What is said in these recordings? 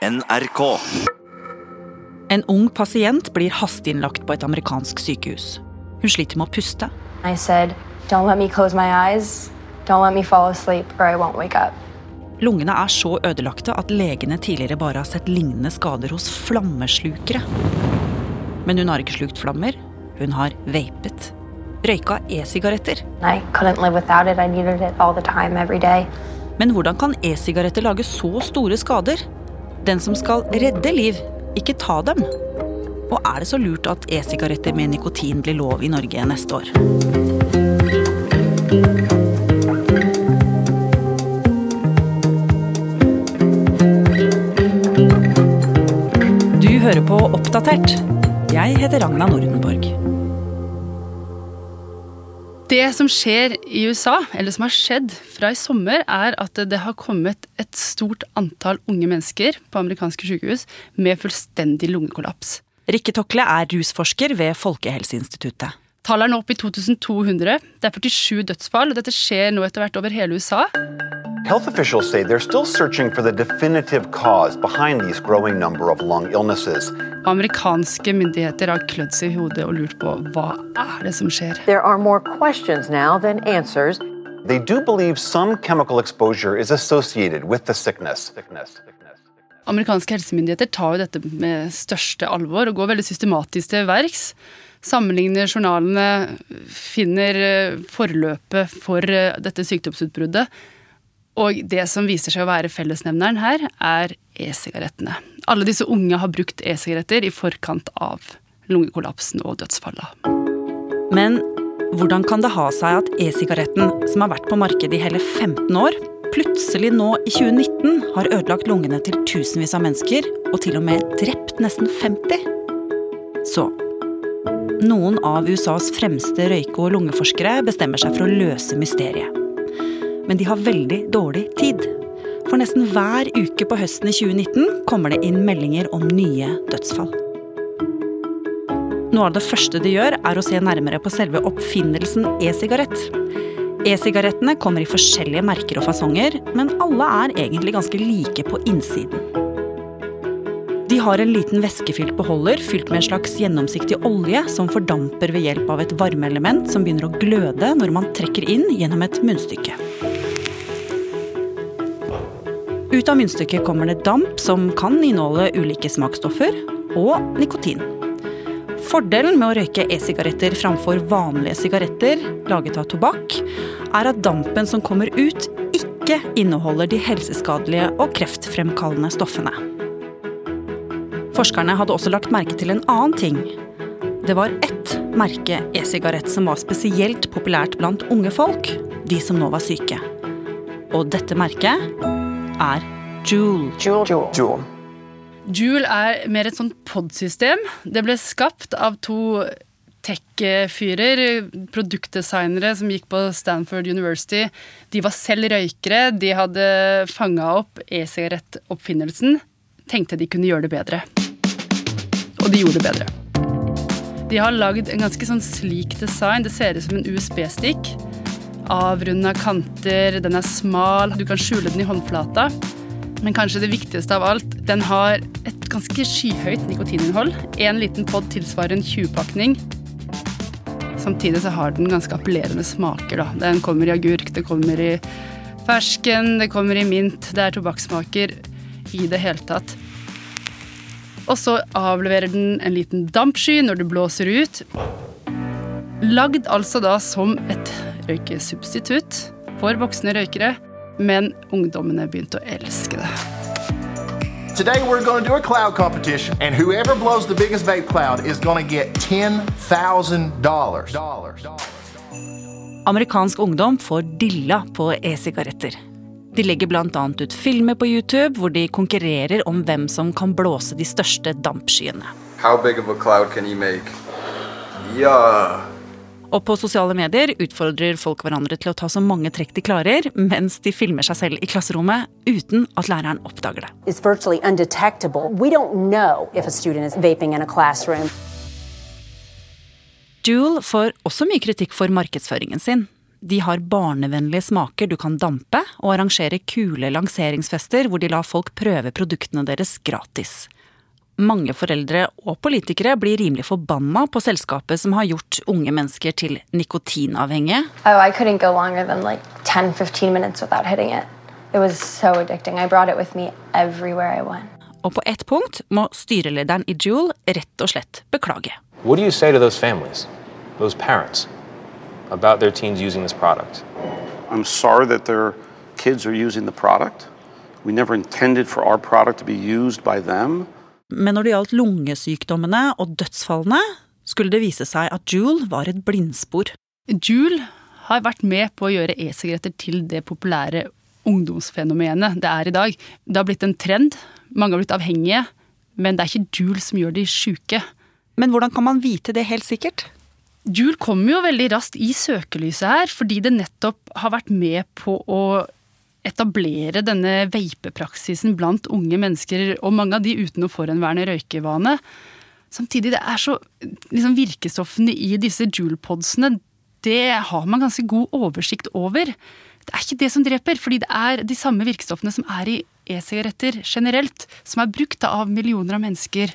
NRK. En ung pasient blir hasteinnlagt på et amerikansk sykehus. Hun sliter med å puste. I said, Don't let me close my eyes. Don't let me fall asleep, or I won't wake up. Lungene er så ødelagte at legene tidligere bare har sett lignende skader hos flammeslukere. Men hun har ikke slukt flammer. Hun har vapet. Røyka e-sigaretter. I couldn't live without it. I needed it all the time, every day. Men hvordan kan e-sigaretter lage så store skader? Den som skal redde liv, ikke ta dem. Og er det så lurt at e-sigaretter med nikotin blir lov i Norge neste år? Du hører på Oppdatert. Jeg heter Ragna Nordenborg. Det som skjer i USA, eller som har skjedd fra i sommer, er at det har kommet et stort antall unge mennesker på amerikanske sykehus med fullstendig lungekollaps. Rikke Tokle er rusforsker ved Folkehelseinstituttet. Tallet er nå oppe i 2200. Det er 47 dødsfall, og dette skjer nå etter hvert over hele USA. Health officials say they're still searching for the definitive cause behind these growing number of lung illnesses. Amerikanske myndigheter har klødd seg i hodet og lurt på hva er det som skjer. There are more questions now than answers. They do believe some chemical exposure is associated with the sickness. sickness. sickness. Amerikanske helsemyndigheter tar jo dette med største alvor og går veldig systematisk til verks. Sammenligner journalene, finner eh, forløpet for eh, dette sykdomsutbruddet. Og det som viser seg å være fellesnevneren her, er e-sigarettene. Alle disse unge har brukt e-sigaretter i forkant av lungekollapsen og dødsfalla. Men hvordan kan det ha seg at e-sigaretten, som har vært på markedet i hele 15 år, plutselig nå i 2019 har ødelagt lungene til tusenvis av mennesker, og til og med drept nesten 50? Så noen av USAs fremste røyke- og lungeforskere bestemmer seg for å løse mysteriet. Men de har veldig dårlig tid. For nesten hver uke på høsten i 2019 kommer det inn meldinger om nye dødsfall. Noe av det første de gjør, er å se nærmere på selve oppfinnelsen e-sigarett. E-sigarettene kommer i forskjellige merker og fasonger, men alle er egentlig ganske like på innsiden. De har en liten væskefylt beholder fylt med en slags gjennomsiktig olje som fordamper ved hjelp av et varmeelement som begynner å gløde når man trekker inn gjennom et munnstykke. Ut av munnstykket kommer det damp som kan inneholde ulike smaksstoffer, og nikotin. Fordelen med å røyke e-sigaretter framfor vanlige sigaretter laget av tobakk, er at dampen som kommer ut, ikke inneholder de helseskadelige og kreftfremkallende stoffene. Forskerne hadde også lagt merke til en annen ting. Det var ett merke e-sigarett som var spesielt populært blant unge folk, de som nå var syke. Og dette merket er Joule. Jewel, jewel. Joule er mer et sånt pod-system. Det ble skapt av to tech-fyrer, produktdesignere som gikk på Stanford University. De var selv røykere. De hadde fanga opp e-sigarettoppfinnelsen. Tenkte de kunne gjøre det bedre. Og de gjorde det bedre. De har lagd en ganske sånn slik design. Det ser ut som en USB-stikk. Avrunda kanter, den er smal, du kan skjule den i håndflata. Men kanskje det viktigste av alt, den har et ganske skyhøyt nikotininnhold. En liten pod tilsvarer en 20-pakning. Samtidig så har den ganske appellerende smaker. da. Den kommer i agurk, det kommer i fersken, det kommer i mint. Det er tobakkssmaker i det hele tatt. Og så avleverer den en liten dampsky når det blåser ut. Lagd altså da som et røykesubstitutt for voksne røykere, men ungdommene begynte å elske det. Today we're going to do a cloud competition, and whoever blows the biggest vape cloud is going to get ten thousand dollars. Amerikansk ungdom får dilla på e-sigaretter. De legger bl.a. ut filmer på YouTube hvor de konkurrerer om hvem som kan blåse de største dampskyene. How big of a cloud can you make? Yeah. Og på sosiale medier utfordrer folk hverandre til å ta så mange trekk de klarer, mens de filmer seg selv i klasserommet uten at læreren oppdager det. Joule får også mye kritikk for markedsføringen sin. De har barnevennlige smaker du kan dampe, og arrangerer kule lanseringsfester hvor de lar folk prøve produktene deres gratis. Mange foreldre og politikere blir rimelig forbanna på selskapet som har gjort unge mennesker til nikotinavhengige. Oh, I couldn't go longer than like 10, 15 minutes without hitting it. It was so addicting. I brought it with me everywhere I went. Og på ett punkt må styrelederen i Juul rett og slett beklage. What do you say to those families, those parents, about their teens using this product? I'm sorry that their kids are using the product. We never intended for our product to be used by them. Men når det gjaldt lungesykdommene og dødsfallene, skulle det vise seg at Juul var et blindspor. Juul har vært med på å gjøre e-sigaretter til det populære ungdomsfenomenet det er i dag. Det har blitt en trend. Mange har blitt avhengige. Men det er ikke Juul som gjør de sjuke. Men hvordan kan man vite det helt sikkert? Juul kommer jo veldig raskt i søkelyset her, fordi det nettopp har vært med på å etablere denne vapepraksisen blant unge mennesker, og mange av de uten noe forhenværende røykevane. Samtidig, det er så liksom Virkestoffene i disse Juul-podsene, det har man ganske god oversikt over. Det er ikke det som dreper, fordi det er de samme virkestoffene som er i e-sigaretter generelt, som er brukt av millioner av mennesker.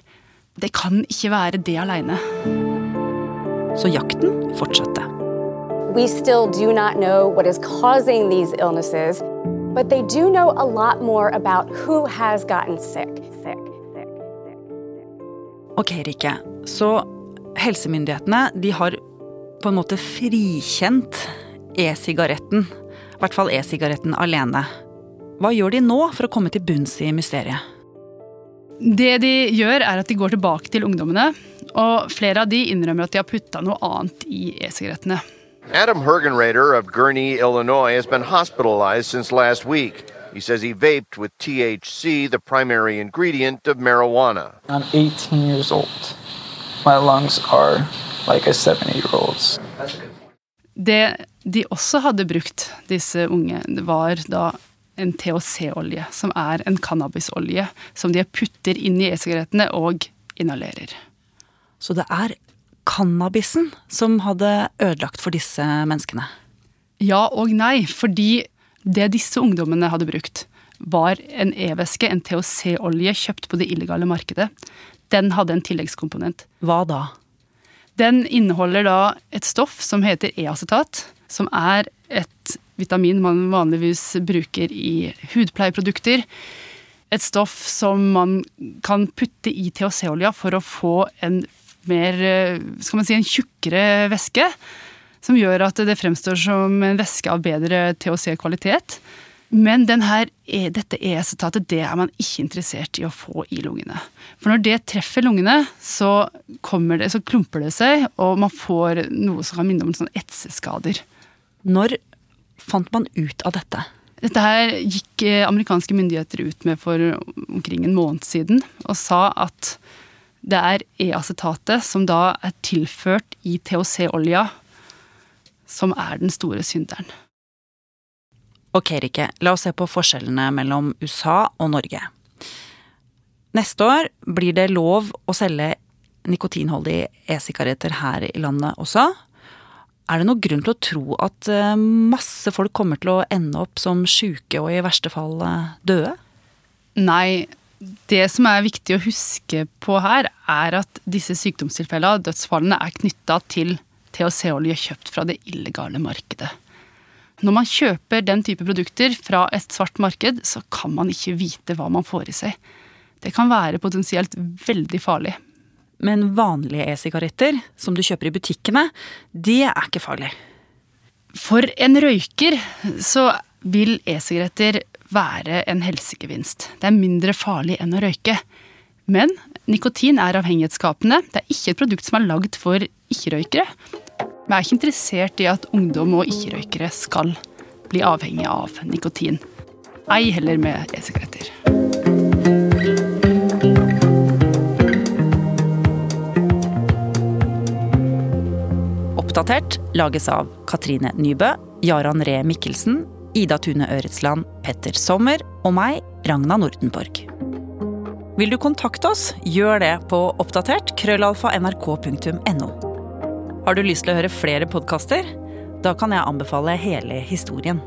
Det kan ikke være det aleine. Så jakten fortsatte. We still do not know what is causing these illnesses, but they do know a lot more about who has gotten sick. sick, sick, sick. Ok, Rikke. Så helsemyndighetene de har på en måte frikjent e-sigaretten. I hvert fall e-sigaretten alene. Hva gjør de nå for å komme til bunns i mysteriet? Det de gjør, er at de går tilbake til ungdommene. Og flere av de innrømmer at de har putta noe annet i e-sigarettene. Adam Hergenrader of Gurnee, Illinois, has been hospitalized since last week. He says he vaped with THC, the primary ingredient of marijuana. I'm 18 years old. My lungs are like a seven year old's. Det de også hadde brukt, disse unge, var da en THC-olje, som er en cannabisolje som de putter inn i e-sigarettene og inhalerer. Så det er cannabisen som hadde ødelagt for disse menneskene? Ja og nei, fordi det disse ungdommene hadde brukt, var en e-væske, en THC-olje kjøpt på det illegale markedet. Den hadde en tilleggskomponent. Hva da? Den inneholder da et stoff som heter e-acetat, som er et vitamin man vanligvis bruker i hudpleieprodukter. Et stoff som man kan putte i THC-olja for å få en mer skal man si, en tjukkere væske. Som gjør at det fremstår som en væske av bedre THC-kvalitet. Men her, dette E-acetatet det er man ikke interessert i å få i lungene. For når det treffer lungene, så, det, så klumper det seg, og man får noe som kan minne om sånn etseskader. Når fant man ut av dette? Dette her gikk amerikanske myndigheter ut med for omkring en måned siden, og sa at det er E-acetatet som da er tilført i THC-olja, som er den store synderen. Ok, Rikke, la oss se på forskjellene mellom USA og Norge. Neste år blir det lov å selge nikotinholdige e-sigaretter her i landet også. Er det noen grunn til å tro at masse folk kommer til å ende opp som sjuke og i verste fall døde? Nei, det som er viktig å huske på her, er at disse sykdomstilfellene, dødsfallene, er knytta til THC-olje kjøpt fra det illegale markedet. Når man kjøper den type produkter fra et svart marked, så kan man ikke vite hva man får i seg. Det kan være potensielt veldig farlig. Men vanlige e-sigaretter, som du kjøper i butikkene, det er ikke farlig. For en røyker så vil e-sigaretter være en helsegevinst. Det er mindre farlig enn å røyke. Men nikotin er avhengighetsskapende. Det er ikke et produkt som er lagd for ikke-røykere. Vi er ikke interessert i at ungdom og ikke-røykere skal bli avhengige av nikotin. Ei heller med e-sigaretter. Oppdatert lages av Katrine Nybø, Jaran Ree Mikkelsen, Ida Tune Øretsland, Petter Sommer og meg, Ragna Nordenborg. Vil du kontakte oss, gjør det på oppdatert krøllalfa nrk.no. Har du lyst til å høre flere podkaster? Da kan jeg anbefale hele historien.